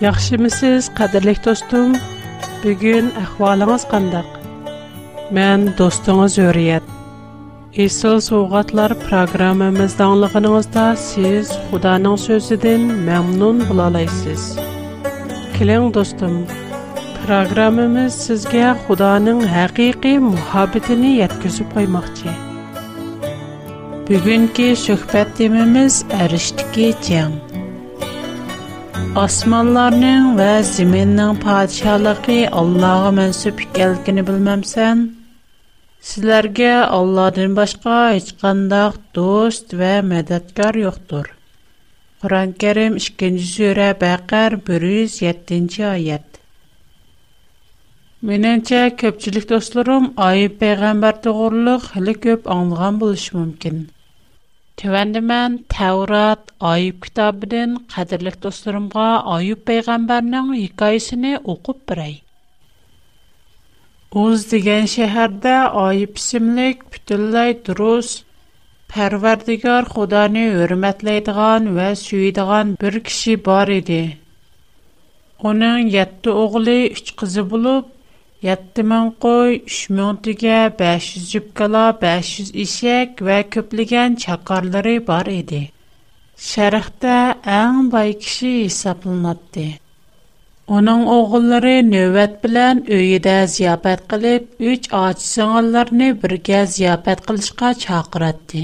Яхшы мисез, кадерле достум? Бүген ахвалыңыз кандай? Мен достуңуз Өрият. Исол соғатлар программамызда аңлыгыныңызда сиз Худанын сөзүдөн мамнун боло аласыз. Келең достум, программамыз сизге Худанын ҳақиқи муҳаббетин жеткизип коймокчу. Бүгүнкү сөхбөтүбүз эриштиги тема Osmanlarning va zaminning podshohligi Allohga mansub ekanligini bilmamsan? Sizlarga Allohdan boshqa hech qanday do'st va madadkor yo'qdir. Qur'on-Karim 2-sura Baqar 107-oyat. Меніңше көпчілік достарым айып пайғамбар тоғырлық хілі көп аңылған болушы мүмкін. Tüvəndimən Təvrat Ayub kitabıdan qədirlik dostlarımğa Ayub peyğəmbərinin hekayəsini oxub birəy. Uz degen şəhərdə Ayub isimlik bütünlüy durus Pərverdigar Xudanı hörmətləyidigan və süyidigan bir kişi bar idi. Onun 7 oğlu, 3 qızı olub, yetti ming qo'y uch ming tuya 500 yuz jupkala besh yuz eshak va ko'plagan chaqarlari bor edi sharqda eng boy kishi hisoblanadi uning o'g'illari navbat bilan uyida ziyofat qilib uch och singillarni birga ziyofat qilishga chaqiradi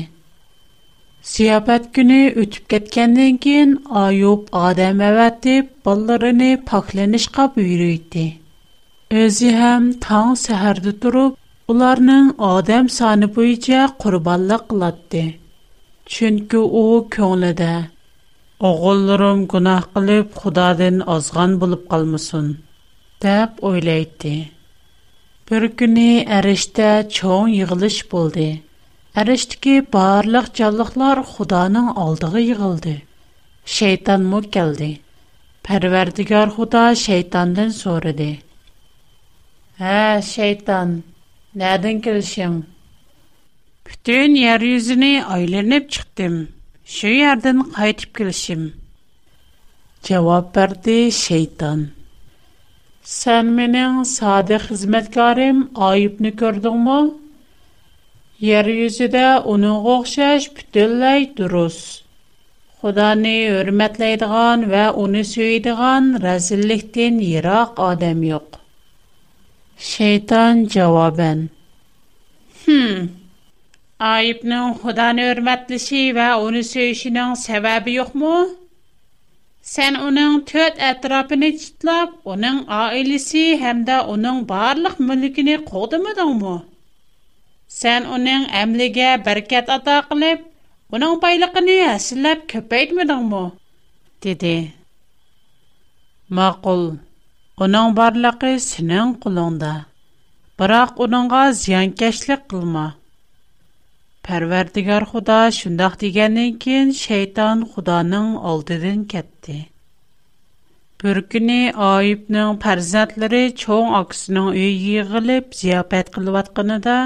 ziyofat kuni o'tib ketgandan keyin ayub odam avatib bolalarini poklanishga buyurdi Özü həm taң səhərdə durub, ularının adam sanı boyunca qurbanlıq qılatdı. Çünki o könglədə, oğullarım günah qılıb Xudadan azğan bulub qalmasın, deyib oylaydı. Bir günü ərişdə çoğun yığılış buldu. Ərişdəki barlıq canlıqlar Xudanın aldığı yığıldı. Şeytan mı gəldi. Pərverdigar Xuda şeytandan sorudu. «Ха, шейтан, нядын кілшим?» «Бүтін, ер-юзіні айленіп чықтим, шу-ярдын қайтип кілшим?» Чаваб барды шейтан. «Сан минин сады хизмэткарим айыпни көрдің ма?» «Ер-юзі де уны ғоқшаш бүтіл-лай дұрус. Худани үрметлайдыған ва уни сүйдіған рәзіліктін ерақ адам йоқ. Şeytan cavaben. Hmm. Ayıbının Xudanı örmətlişi və onu söyüşünün səbəbi yoxmu? Sən onun tört ətrafını çitlab, onun ailəsi həm də onun barlıq mülkünü qodumudun mu? Sən onun əmləgə bərkət ata qılıb, onun baylıqını əsirləb köpəydimudun mu? Maqul. Оның барлықы сүнен құланды, барақ үнанға зиян кәшлік қылма. Парвардигар худа шындах дигандын кин, шейтан худанын алдыдын кетті. Бүр күни айыпның парзантлари чоң ақсуның үйгіліп зияпет қылват қынада,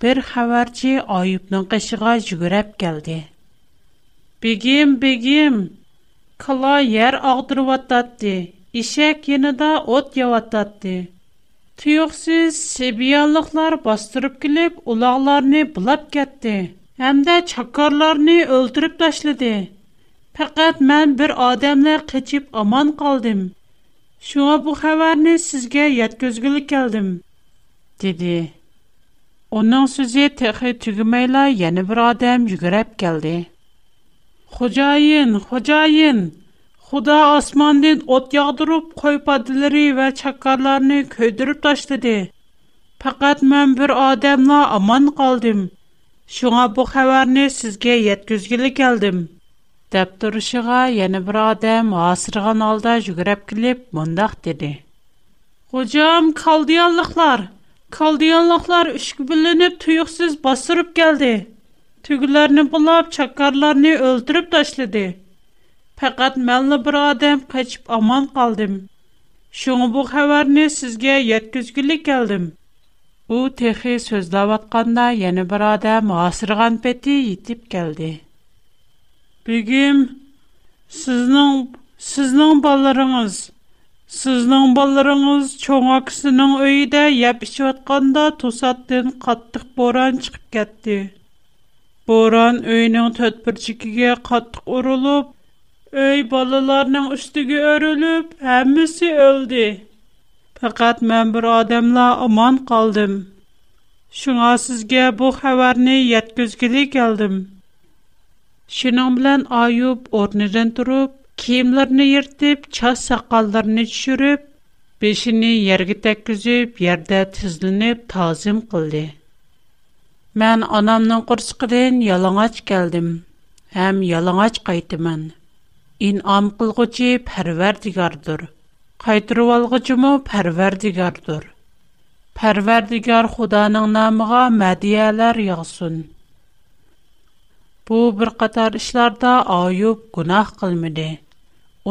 бір хаварчи айыпның қышыга жүгірап келди. «Бигим, бигим, қала яр ағдырват датди!» ишек янында от яваттатты. Тюксиз сибиянлыклар бастырып килеп, улагларны булап кетти. Әмдә чакарларны өлтүрүп ташлады. Фақат мен бір адамлар қычып аман қалдым. Шуа бұ хабарны сізге яткөзгілі келдім, деді. Оның сөзі тәқи түгімейла, яны бір адам жүгіреп келді. Хожайын, хожайын, Xudo osmondan o't yog'dirib, qo'y podilari va chaqqarlarni kuydirib tashladi. Faqat men bir odamla omon qoldim. Shunga bu xabarni sizga yetkazgili keldim. deb turishiga yana bir odam hosirgan holda yugurib kelib, mundoq dedi. Xo'jam, kaldiyonliklar, kaldiyonliklar ushkubilinib tuyuqsiz bostirib keldi. Tuglarni bulab, chaqqarlarni o'ldirib tashladi. фақат мәлне бир адам қачып аман қалдым. Шонғы бұл хабар не сізге жеткізді келдім. О ТХ сөз лабатқанда яны бир адам осырған пети ітіп келді. Бүгін сізнің сізнің балаларыңыз сізнің балаларыңыз чоң ақысының үйіде япшып отқанда тосаттан қаттық боран шығып кетті. Боран үйдің қаттық Өй балаларның үстіге өрүлүп, әммісі өлді. Пәкәт мен бір адамла аман қалдым. Шыңа сізге бұл хәвәрні еткізгілі келдім. Шының білән айып орнырын тұрып, кемлеріні ертіп, час сақалдарыны түшіріп, бешіні ерге тәккізіп, ярда тізілініп, тазим қылды. Мен анамның құрсықыден ялаңач келдім, әм ялаңач қайтымын. inam qılğıcı Pərverdigardır. Qaytırıb alğıcımı Pərverdigardır. Pərverdigar Xudanın namına mədiyələr yağsın. Bu bir qatar işlərdə Ayub günah qılmadı.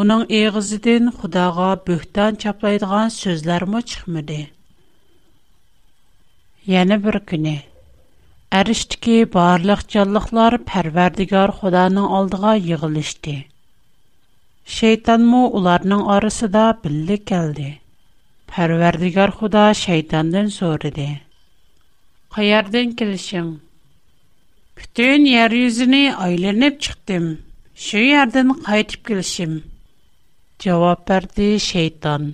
Onun eğizidən Xudağa böhtan çaplaydığı sözlər mə çıxmadı. Yəni bir günü Ərishdiki barlıq canlıqlar Pərverdigar Xudanın aldığa yığılışdı. Шэйтанму уларның арысы да білді кэлді. Пәрвәрдігар худа шэйтандын зориди. «Ка ярден келишим?» «Бүтін яр юзіни айленіп чықтим. Шу ярден қайтип келишим?» Чавап бәрді шэйтан.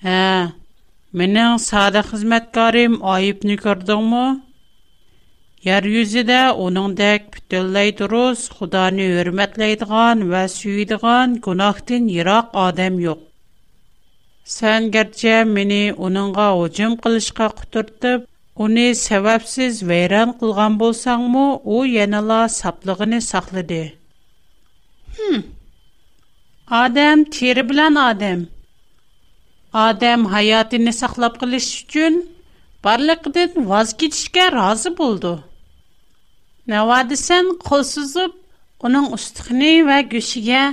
«Ха, минин сады yer yüzide onunдек bütün letrus xudani hürmetleydigan və süyidigan qonaqtin yiraq adam yox. Sən gerçe mini onunğa hücum qilishğa quturtdıb, uni səbabsiz vəran kılğan bolsangmo, u yana la saplığını saxladı. Hı. Adam teri bilan adam. Adam hayatını saxlap qilish üçün barliq dedə razı buldu. «Навадисан, қолсузып, уның ұстыхний ва гюшиге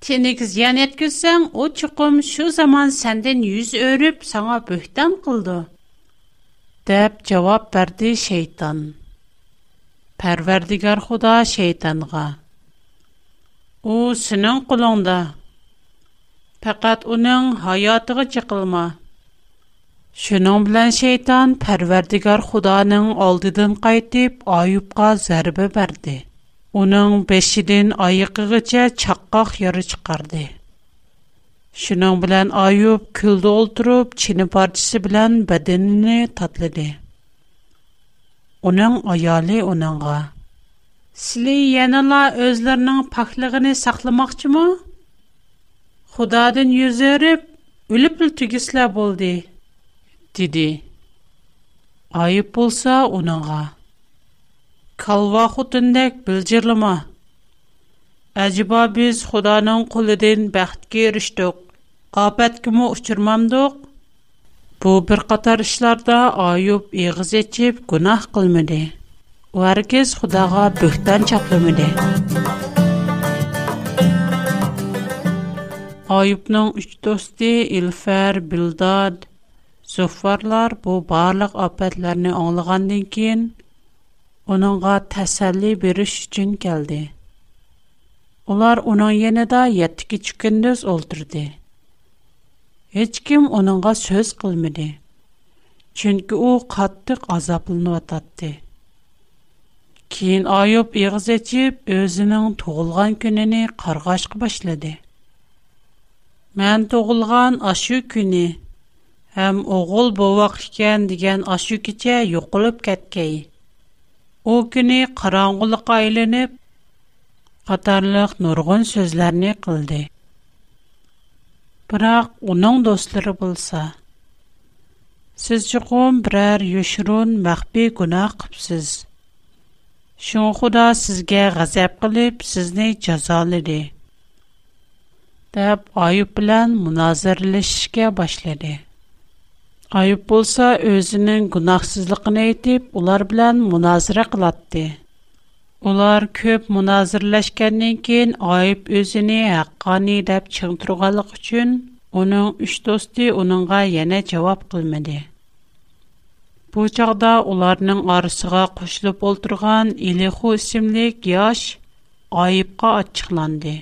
тениг зиян еткісан, о чыгым шу заман сандын юз орып саңа бүхтан қылды?» Деп, цавап барди шейтан. Пар бардигар худа шейтанга. «Оу, сының қылында, пақат уның хаятығы чыгылма». Шенн блан шейтан парвердигар Худаның алдын кайтып, Аюпга зәрбе берде. Уның бешидэн айыкыгыча чаккак яры чыкарды. Шинн белән Аюп күлдә ултырып, чини парчысы белән бәдене татлады. Уның аяле уныңга: "Силэ янала үзләрнең пахлыгыны сакламакчымы? Худадан йүзэреп, өлеп тигезләр булды." Ди. Аюп булса, уныңа калва хөтндәк билҗирлеме. Әҗбабез, Худаның кулIdен бахт кирештөк. Апат киме учırmамдық. Бу бер қатар işләрдә Аюп егыз эчэп, гунаһ кылмады. Уар кис Худага бустан чатрымады. Аюпның üç досты: Илфәр, Билдад Zuffarlar bu barlıq apətlərini anlığandan keyin onunğa təsəlli veriş üçün gəldi. Onlar onun yanında 7 gündüz öldürdü. Heç kim onunğa söz qılmadı. Çünki o qatlıq azablanıb atatdı. Keyin Ayub iğiz açıb özünün doğulğan gününü qarğaşqa başladı. Mən doğulğan aşı günü ham o'g'il bo'voq ekan degan ashu kecha yo'qolib ketgay u kuni qorong'uliqqa aylanib qatorliq nurg'un so'zlarni qildi biroq uning do'stlari bo'lsa siz chuqum biror yushurun maxfiy gunoh qilibsiz shun xudo sizga g'azab qilib sizni jazoladi deb oyib bilan munozirlashishga boshladi Айып болса, өзінің гунақсызлықын әйтіп, олар білән мұназыры қылатты. Олар көп мұназырләшкәннен кейін айып өзіні әққаны дәп чығын тұрғалық үшін, оның үш досты оныңға яна жауап қылмады. Бу жағда оларның арысыға құшылып олтырған Илеху үсімлік яш айыпқа атчықланды.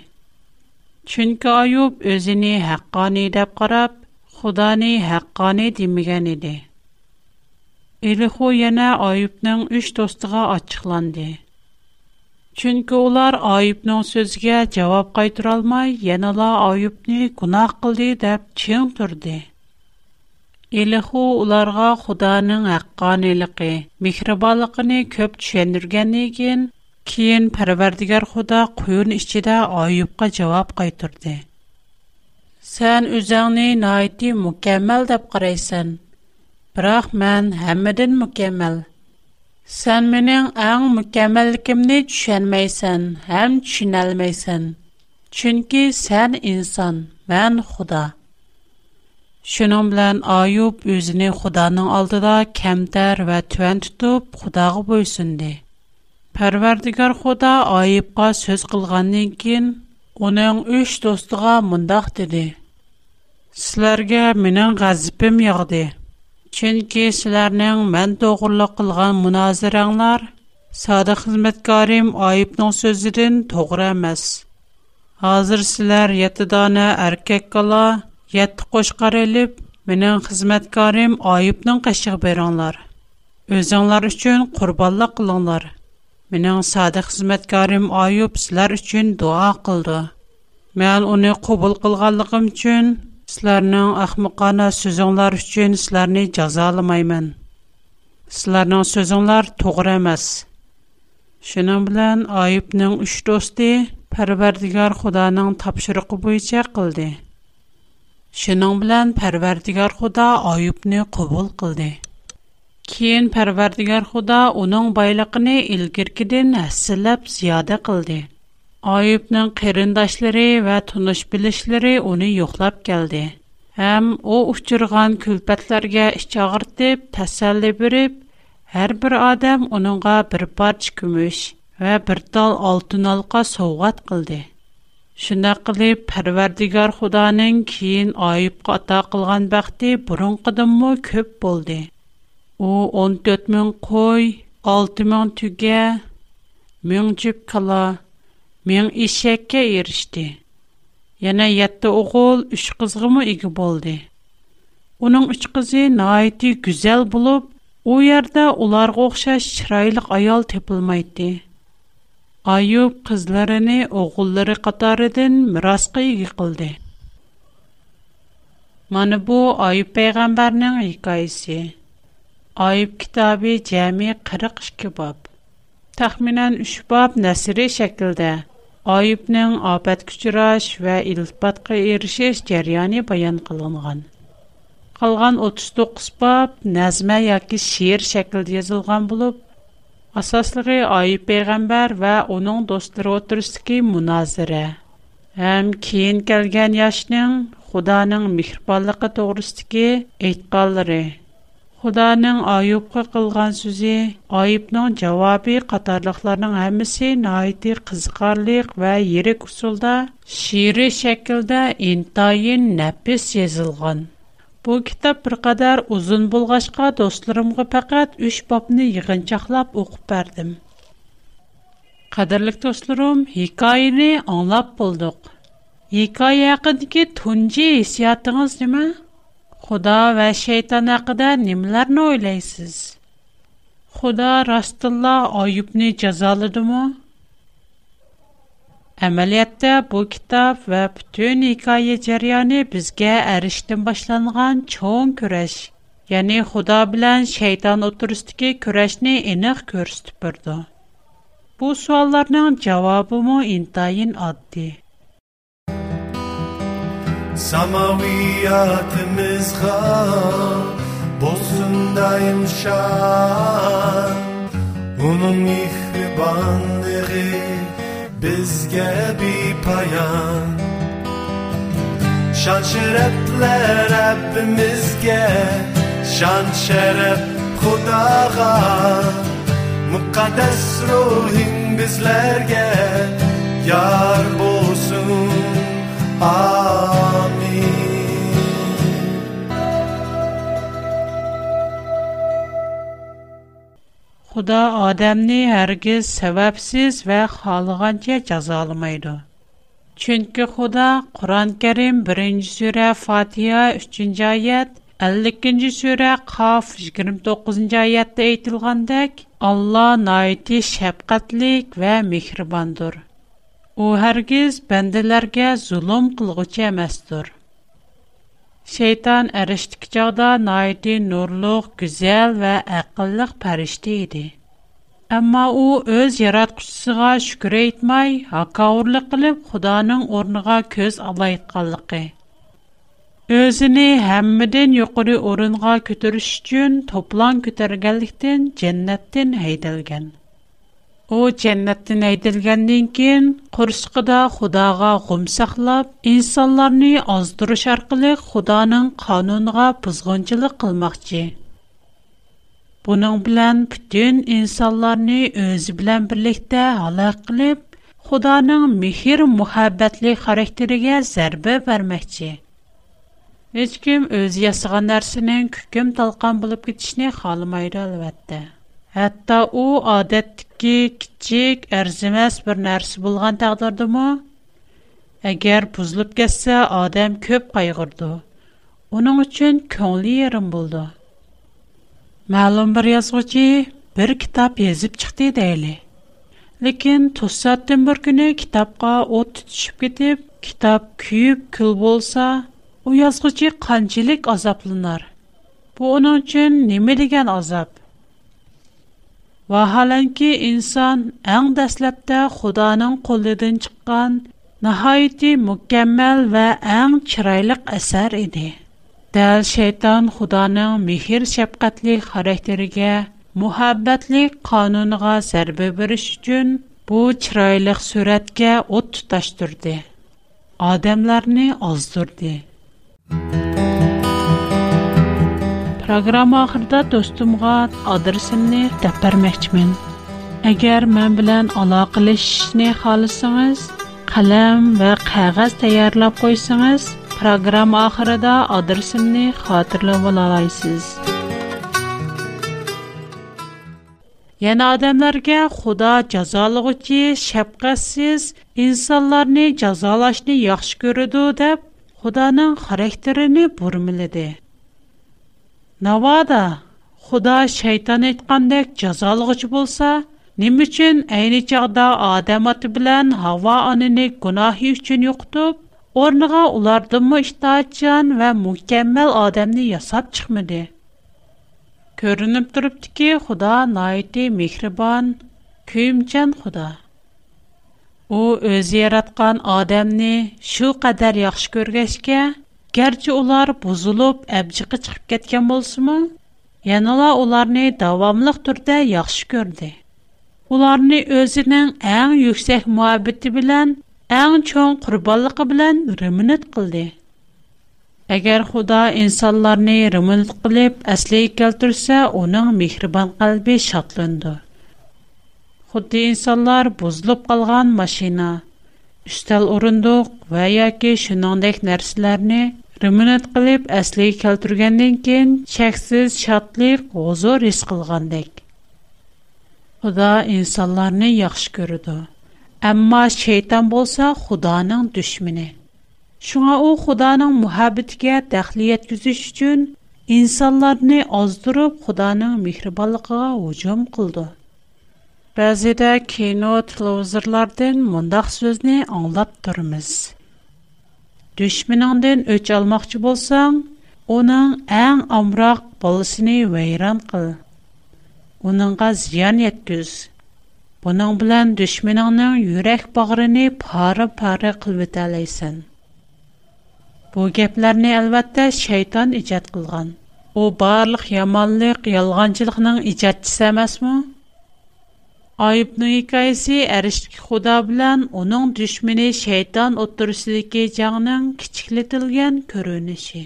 Чүнкі айып өзіні әққаны дәп қарап, Худани хаққани демеген еді. Элиху яна айыпның үш достыға ачықланды. Чүнкі олар айыпның сөзге жауап қайтыралмай, яналы айыпны күнақ қылды деп чен тұрды. Элиху оларға Худаның хаққан еліқи, михрибалықыны көп чендірген еген, кейін пәрвердігер Худа құйын ішчеді айыпқа жауап қайтырды. Сен үзеңне найти мукәммәл дип карайсан. Бирок мен һәммәдән мукәммәл. Сән менең иң мукәммәллекемне төшенмәйсән, һәм төшенәлмәйсән. Чөнки сән инсан, мен Худа. Шуның белән Аюб үзене Худаның алдыда кемтәр ва төен тутып, Худага буйсынды. Парвардигар Худа Аюбка сөз кылганнан кин, Оның үш достуга мундах диди. Силарге минен ғазипим яғди. Чинки силарнин мен доғрла қылған муна азиранлар, сада хизметкарим айыпнан сөздирин тоғра амаз. Азир силар, яти дане аркек қала, яти қошқар еліп, минен хизметкарим айыпнан қашыг биранлар. Mening sadiq xizmatkarim Ayub sizlar üçün dua qıldı. Mən onu qəbul qılğanlığım üçün sizlərinin axmaqana sözünlər üçün sizləri cəzalamayman. Sizlərin sözünlər doğru emas. Şunun bilan Ayubning 3 do'sti Parvardigar Xudoning topshiriqi bo'yicha qildi. Şunun bilan Parvardigar Xudo Ayubni qəbul qildi. Кейін пәрвәрдігер құда оның байлықыны үлгіркеден әсіліп зияды қылды. Айыпның қиріндашлары вә тұныш білішлері оны йоқлап келді. Әм о ұшчырған күлпәтлерге іш ағыртып, тәсәлі біріп, әр бір адам оныңға бір парч күміш вә бір тал алтын алқа соғат қылды. Шына қылып, пәрвәрдігер құданың кейін айып қата қылған бәқті бұрын қыдымы көп У 14 000 кой, 6000 туге, 1000 джип кала, 1000 ишекке еришди. Яна, 7 оғол 3 қызғы му иги болди. Оның 3 қызы на айти гюзел болоб, о ярда олар ғоқша ширайлық аял тепылмайди. Айуп қызларыни оғолары қатаридын мирасқы иги қылди. Маны бу Айуп пейгамбарның айкаиси. Ойб китабы жами 42 боб. Тәхминен 3 боб нәсри шакльдә, Ойбның апат күчрош və илпатқа erişеш җыяны баян кылынган. Калган 39 боб нәзмә яки шир шакльдә язылган булып, асласыгы Ойб пәйгамбер və аның дустыр өтрстә кий муназире. Әм киен калган яшьнең Худаның михрпонлыкка торыстык Худаның айыпқа қылған сүзі, айыпның жауабы қатарлықларының әмісі найты қызықарлық вә ерек ұсылда шиыры шәкілді интайын нәпіс езілған. Бұл кітап бір қадар ұзын болғашқа достырымғы пәкәт үш бапны иғынчақлап оқып бәрдім. Қадырлық достырым, екайыны аңлап болдық. Екай әқіндіке түнде есиятыңыз деме? Xudo va shayton haqida nimalarni o'ylaysiz? Xudo rostilla Oyubni jazoladimi? Әмәлиятта бу китап ва бүтән хикая җәрәяны безгә әриштән башланган чоң көрәш, ягъни Худа белән шайтан отырыстыгы көрәшне энек күрсәтеп бирде. Бу суалларның җавабы мо интайын адди. Samaviyatımız hal Bozundayım şan Onun mihribanlığı Bizge bir payan Şan şerefler Rabbimizge Şan şerep Kudağa Mukaddes ruhin bizlerge Yar bolsun Ah Xuda odamni hərgiz səbəbsiz və xalığanca cəzalamaydı. Çünki Xuda Quran-Kərim 1-ci surə Fatiha 3-cü ayət, 52-ci surə Qaf 29-cu ayətdə aytılğandək, Allah naiti şəfqətlik və mehribandır. O hərgiz bəndələrə zulm qılğıcı emasdır. Şeytan əriştik çağda naiti nurluq, güzel və əqillik pərişti idi. Amma o, öz yaratqışısıға şükür etmai, haqqaurlı qilib, Xudanın ornıға köz alayit qalıqı. Özini həmmidin yuqri orınға kütürüş üçün toplan او جنت نیدلگندین кин, قرص قدا خدا غا قم سخلب انسان‌لر نی از در شرقی خدا نن قانون غا پزگنچل قل مختی. بنام بلن پتن انسان‌لر نی از بلن برلخته هیچ کم از یه سگان درس نیم کم ки кичек erzimas bir нәрсе булган тагдардымы? Әгәр бузлып кэсә, адам көөп кайгырды. Уның өчен көнле ярым булды. Маълум бир bir бер китап язып чыкты иде әле. Ләкин 20 сентябрь көне китапка ут төшүп китеп, китап күйүп kül булса, бу язгычы канҗилик азапланар. Бу өчен неме дигән азаб vaholanki inson eng dastlabda xudoning qo'lidan chiqqan nihoyati mukammal va eng chiroyliq asar edi dal shayton xudoning mehr shafqatli xarakteriga muhabbatli qonuniga zarba berish uchun bu chiroyli suratga o't tutashtirdi odamlarni ozdirdi Программа ахырда достумга адресимni deb bermoqchiman. Agar men bilan aloqalashishni xohlasangiz, qalam ва qog'oz tayyorlab qo'ysangiz, программа oxirida adresimni xotirlab olasiz. Yana odamlarga Xudo jazolag'uchi shafqatsiz insonlarni jazolashni yaxshi ko'radi deb Xudoning xarakterini burmiladi. Навада, Худа шайтан айткандак жазалыгычы болса, ним үчүн айны чагда Адам аты менен Хава анны гунаһы үчүн юктуп, орныга улардын мыштачан ва мукаммал адамны ясап чыкмады. Көрүнүп турупту ки, Худа найты мехрибан, күймчен Худа. О өз яраткан адамны шу кадар Gerçi олар bozulup əbciqi çıxıb getgen bolsumu, yanıla onlarını davamlıq türde yaxşı gördü. Onlarını özünün ən yüksək muhabbeti bilən, ən çoğun qurballıqı bilən rümünət qıldı. Əgər Xuda insanlarını rümünət qılıb əsliyi kəltürsə, onun mihriban qalbi şatlındı. Xuddi insanlar bozulup qalğan maşina, üstəl orunduq və ya ki şünəndək Ремонт кылып, әсле келтүргәндән кин, чексез шатлык, гозор ис кылгандык. Худа инсанларны яхшы күрүдү. Әмма шейтан болса Худаның düşмени. Шуңа ул Худаның мухаббәткә тәхлият күзүш үчүн инсанларны аздырып Худаның мехрибанлыгына уҗум кылды. Бәзидә кино телевизорлардан мондак сүзне аңлап турмыз. Düşmanından öç almoqchi bo'lsang, uning eng omroq bolasini vayron qil. Uningga ziyon yetkiz. Buning bilan düşmaningning yurak bag'rini pora-pora qilib o'talaysan. Bu gaplarni albatta shayton ijod qilgan. U barliq yomonlik, yolg'onchilikning ijodchisi emasmi? айбы ны кайсы худа белән оның düşмене шайтан оттырысы диге җанның кичкылтылган көрүнеше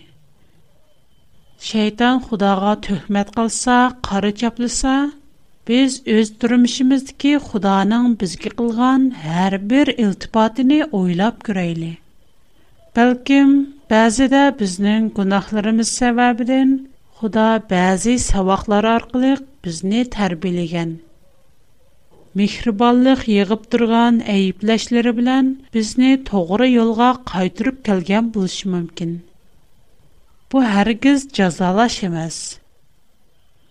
шайтан худага төхмәт кылса, карачаплыса, без үз тормышым худаның безге кылган һәрбер илтифатын ойлап күрейли. Бәлки бәзе дә безнең гынакларыбыз савабыдан худа бәзи саваклар аркылы безне тәрбилегән. Мехрибанлык ягып турган айыплашлары белән безне тогыра юлга кайтырып калган булыш мөмкин. Бу һәргиз язалаш эмас.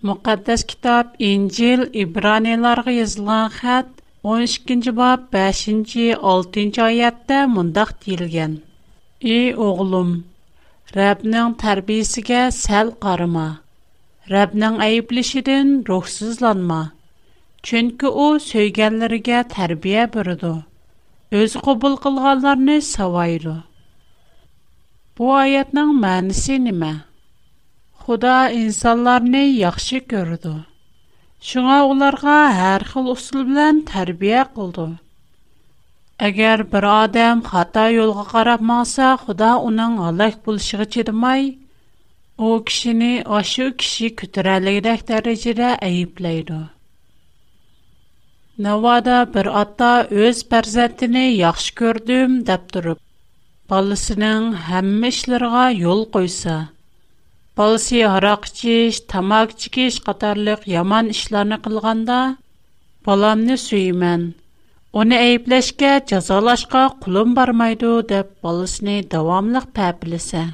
Мукаддас китап, Инҗил, Ибраниларга язылган хат 12 5 6нче аятта мондак телгән. "И огылым, Рәбнең тәрбиясенә сән карма. Рәбнең айыплышыдан Чөнки о сөйгәнләргә тәрбия бирде. Өз кабул кылганларны савайды. Бу аятның мәнисе нимә? Худа инсанларны яхшы күрде. Шуңа уларга һәр хил усул белән тәрбия кылды. Әгәр бер адам хата юлга карап маңса, Худа уның алак булышыгы чедмай, ул кешене ашу кеше күтәрәлегедәк дәрәҗәдә әйипләйде. Навада бір атта өз бәрзәттіній яхш көрдүйм дәп дұрып, балысының хэмміш лырға ёл қойса. Балыси харақчиш, тамақчигиш қатарлық яман ішланы қылғанда, баламни сөймен, оны айблэшка, казалашка кулым бармайду дәп балысыни давамлық пәбіліса.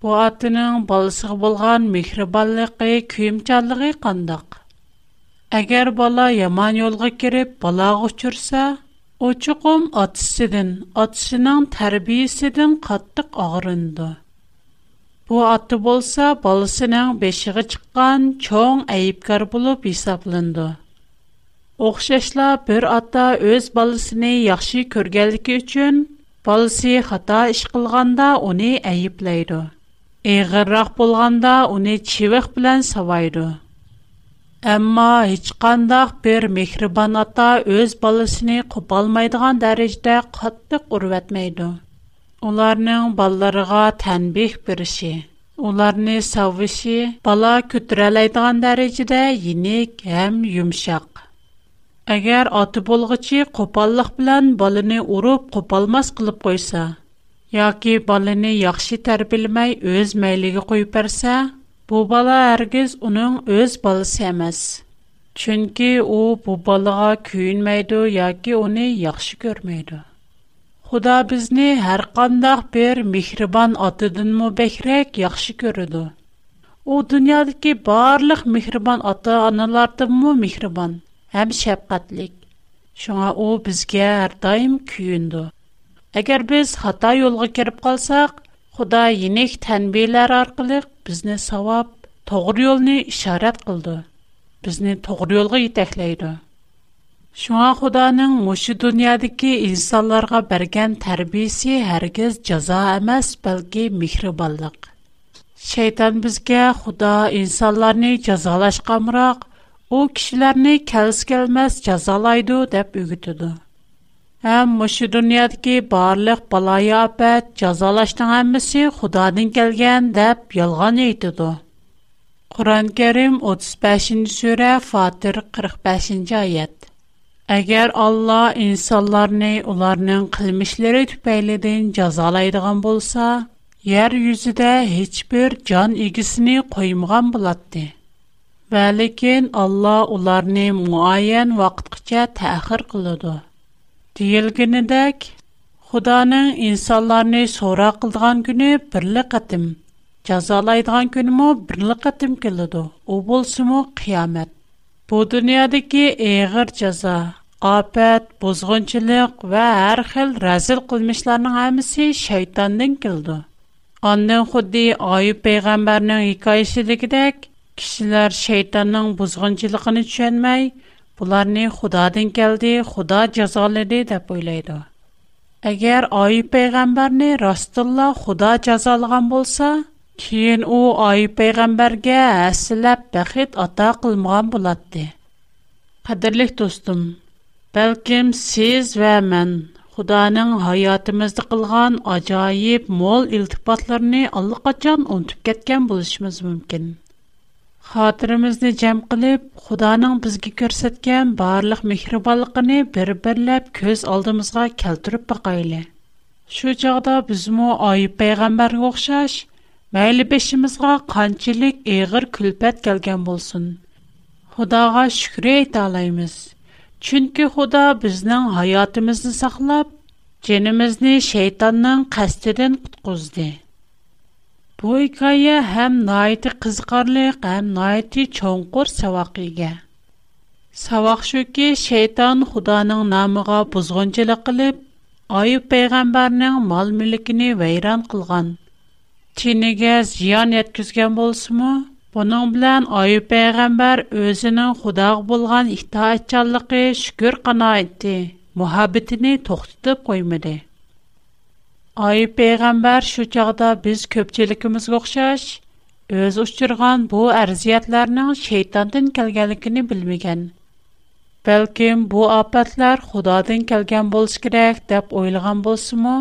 Бу аттының балысығы болған михрибаллықы көмчаллығы қандық, Әгәр бала яман юлга кирип, балага учырса, очуқум атсыдан, атсының тәрбиеседен каттык агырынды. Бу аты болса, балысының бешиге чыккан чоң айыпкар булып исапланды. Оқшашла бер ата өз балысыны яхшы көргәнлеге үчүн балысы хата иш кылганда аны айыплайды. Эгеррак болганда аны чивек белән савайды. Әмма хичкандах, бир мехрибан ата өз балысыни қопалмайдыған дарижда қатты қору вэтмайду. Оларның балларыга тәнбих бір іши. Оларны савиши, бала көтірәлайдыған дарижда еник, әм, юмшақ. Агер аты болғычи, қопаллық билан балыны оруп-қопалмаз қылып қойса, яки балыны яхши тарпилмай өз мәлігі қойып арса, Бу бала әргіз оның өз балысы әмәс. Чөнки о бу балыға күйінмейді, яки оны яқшы көрмейді. Худа бізні әр қандақ бір михрибан атыдын му бәкірек яқшы көрді. О дүниядікі барлық михрибан аты аналарды му михрибан, әм шәпқатлик. Шуңа о бізге әр дайым күйінді. Әгер біз хата йолғы керіп қалсақ, худа тәнбейлер bizni savob to'g'ri yo'lni ishorat qildi. Bizni to'g'ri yo'lga yetaklaydi. shunga xudoning мошы dunyodagi insonlarga bergan tarbiyasi hargiz jazo emas balki mehribonlik Шайтан bizga Худа insonlarni җәзалашкамрак, u kishilarni кәлс-кәлмәс jazolaydi deb үгетүде. Həm məşə dünyadakı barlıq balayafət, cəzalaşdığın hamısı Xudadan gələn deyə yalan aytıdı. Qur'on-Kərim 35-surə Fatir 45-ayət. Əgər Allah insanlarni onların qilmishlari tufaylidən cəzalaydigan bolsa, yer yüzüdə heç bir can igisini qoymagan bulatdı. Və lakin Allah onları müəyyən vaxtgacha təxir Дилгенедек Худаның инсанларны сора кылган күне бирле катым. Жазалайдыган күне мо бирле катым келеди. У булсы мо кыямат. Бу дөньядагы эгер жаза, апат, бузгынчылык ва һәр хил разил кылмышларның һәммәсе шайтандан келеди. Аннан худди Аюб пайгамбарның хикаясыдагыдек, bularni xudodan keldi Xuda jazoladi deb o'ylaydi agar oyib payg'ambarni rostilla xudo jazolagan bo'lsa keyin u oyib payg'ambarga hasilab baxit ato qilmagan bo'lardi. qadrli do'stim balkim siz va men xudoning hayotimizda qilgan ajoyib mo'l iltifatlarni allaqachon unutib ketgan bo'lishimiz mumkin xotirimizni jam qilib xudoning bizga ko'rsatgan barliq mehribonligini bir birlab ko'z oldimizga keltirib boqayli shu chog'da bizmu oyib payg'ambarga o'xshash mayli beshimizga qanchalik eg'ir kulpat kelgan bo'lsin xudoga shukr aytaolaymiz chunki xudo bizning hayotimizni saqlab jinimizni shaytonning qasdidan qutqizdi Бу хикая һәм найты кызыкарлык, һәм найты чоңкур савак иге. Савак шуки шайтан Худаның намыга бузгынчылык кылып, Айып пайгамбарның мал мүлкен вайран кылган. Тинегә зыян яткызган булсымы? Буның белән Айып пайгамбар өзенең Худаг булган ихтиячлыгы шүкүр канаәтте, мөхәббәтене тохтытып коймады. Ay peyğəmbər şu çağda biz köpçülükümüzə oxşaş öz uçurğan bu ərziyətlərin şeytandan gəlganligini bilməyən. Bəlkəm bu afatlar Xudadan gəlgan bolsa kerak deb oylagan bolsunmu?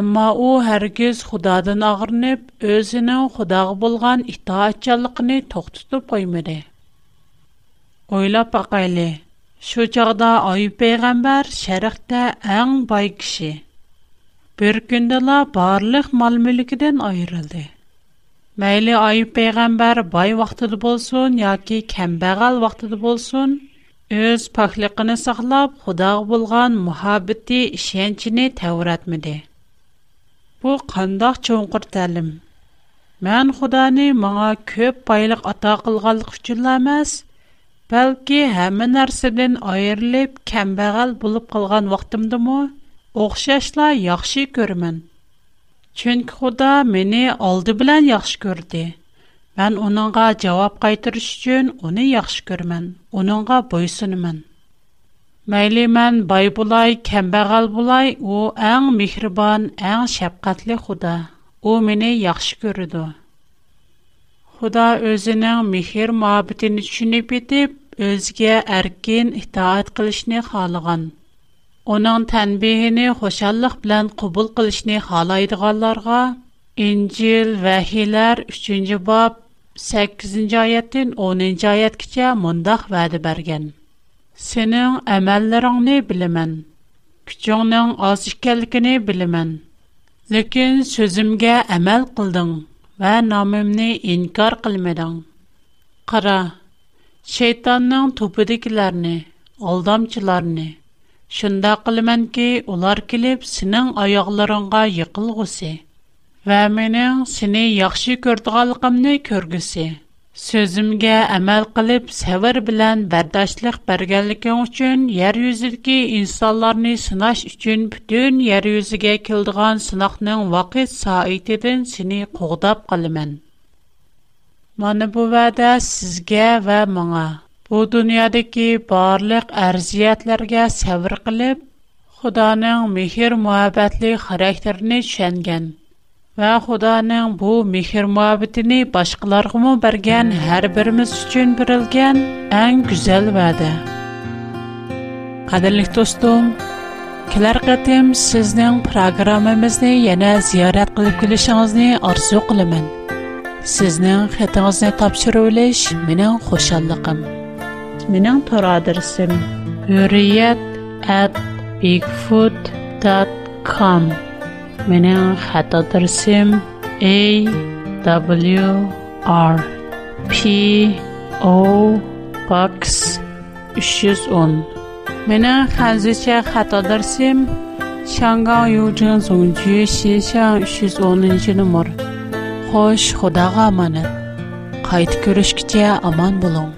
Amma u hərgiz Xudadan ağırınıb, özünün Xudağa bolgan itaatçılığını toxtutub qoymadı. Ойлап бақайлы. Şu çağda Ayub peyğəmbər şərqdə ən bay kişi. bir gündela barlıq mal mülkidən ayrıldı. Məyli Ayub Peyğəmbər bay vaxtıdır bolsun, ya ki kəmbəğal vaxtıdır bolsun, öz pakliqini saxlab, xudağı bulğan muhabbeti işəncini təvratmidi. Bu qandaq çoğunqır təlim. Mən xudani mağa köp baylıq ata qılğalıq üçünləməz, bəlki həmin ərsədən ayrılıb kəmbəğal bulub qılğan اخششلا یخشی کردن. چون خدا من алды بلن یخش کردی. Мен اونانگا جواب قایترش چون اونی یخش کردن. اونانگا بایسون من. میلی من بايبولاي کم بغل بولاي او انج میخربان انج شبقت ل خدا. او من یخش کردو. خدا از نام میخر مابتن چنی بیت از onun tənbihini xoşallıq bilan qəbul qilishni xohlaydiganlarga İncil vəhilər 3-cü bab 8-ci 10-cu ayətkəcə mundaq vədə bərgən. Sənin əməllərini biləmən. Küçüğünün az ikəlikini biləmən. Ləkin sözümə əməl qıldın və namimni inkar qılmadın. Qara, şeytanın topudikilərini, aldamçılarını, Шында قىلىمەنكى кей, улар килип, сінин аяғларынға ۋە ғуси. Ва менің сіни яхши көрдғал ئەمەل قىلىپ Сөзімге بىلەن килип, савыр ئۈچۈن يەر бәргәлікен ئىنسانلارنى ер ئۈچۈن инсаларни сынаш үчін бүтін ер-юзліге килдыған сынахның قوغداپ قىلىمەن. сіни қоғдап қалымен. Маны бува ва bu dunyodagi barliq arziyatlarga sabr qilib, Xudoning mehr-muhabbatli xarakterini tushungan va Xudoning bu mehr-muhabbatini boshqalarga bergan har birimiz uchun berilgan eng go'zal va'da. Qadrli do'stim, kelar qatim sizning programmamizni yana ziyorat qilib kelishingizni orzu qilaman. Sizning xatingizni topshirib olish mening xo'shalligim. Mening tor adresim hurriyet@bigfoot.com. Mening xat adresim a w r p o box 310. Mening hanzicha xat adresim Şangan Yujin Songju Xishan 310 numar. Xo'sh, Xudoga amanat. Qayt ko'rishgacha omon bo'ling.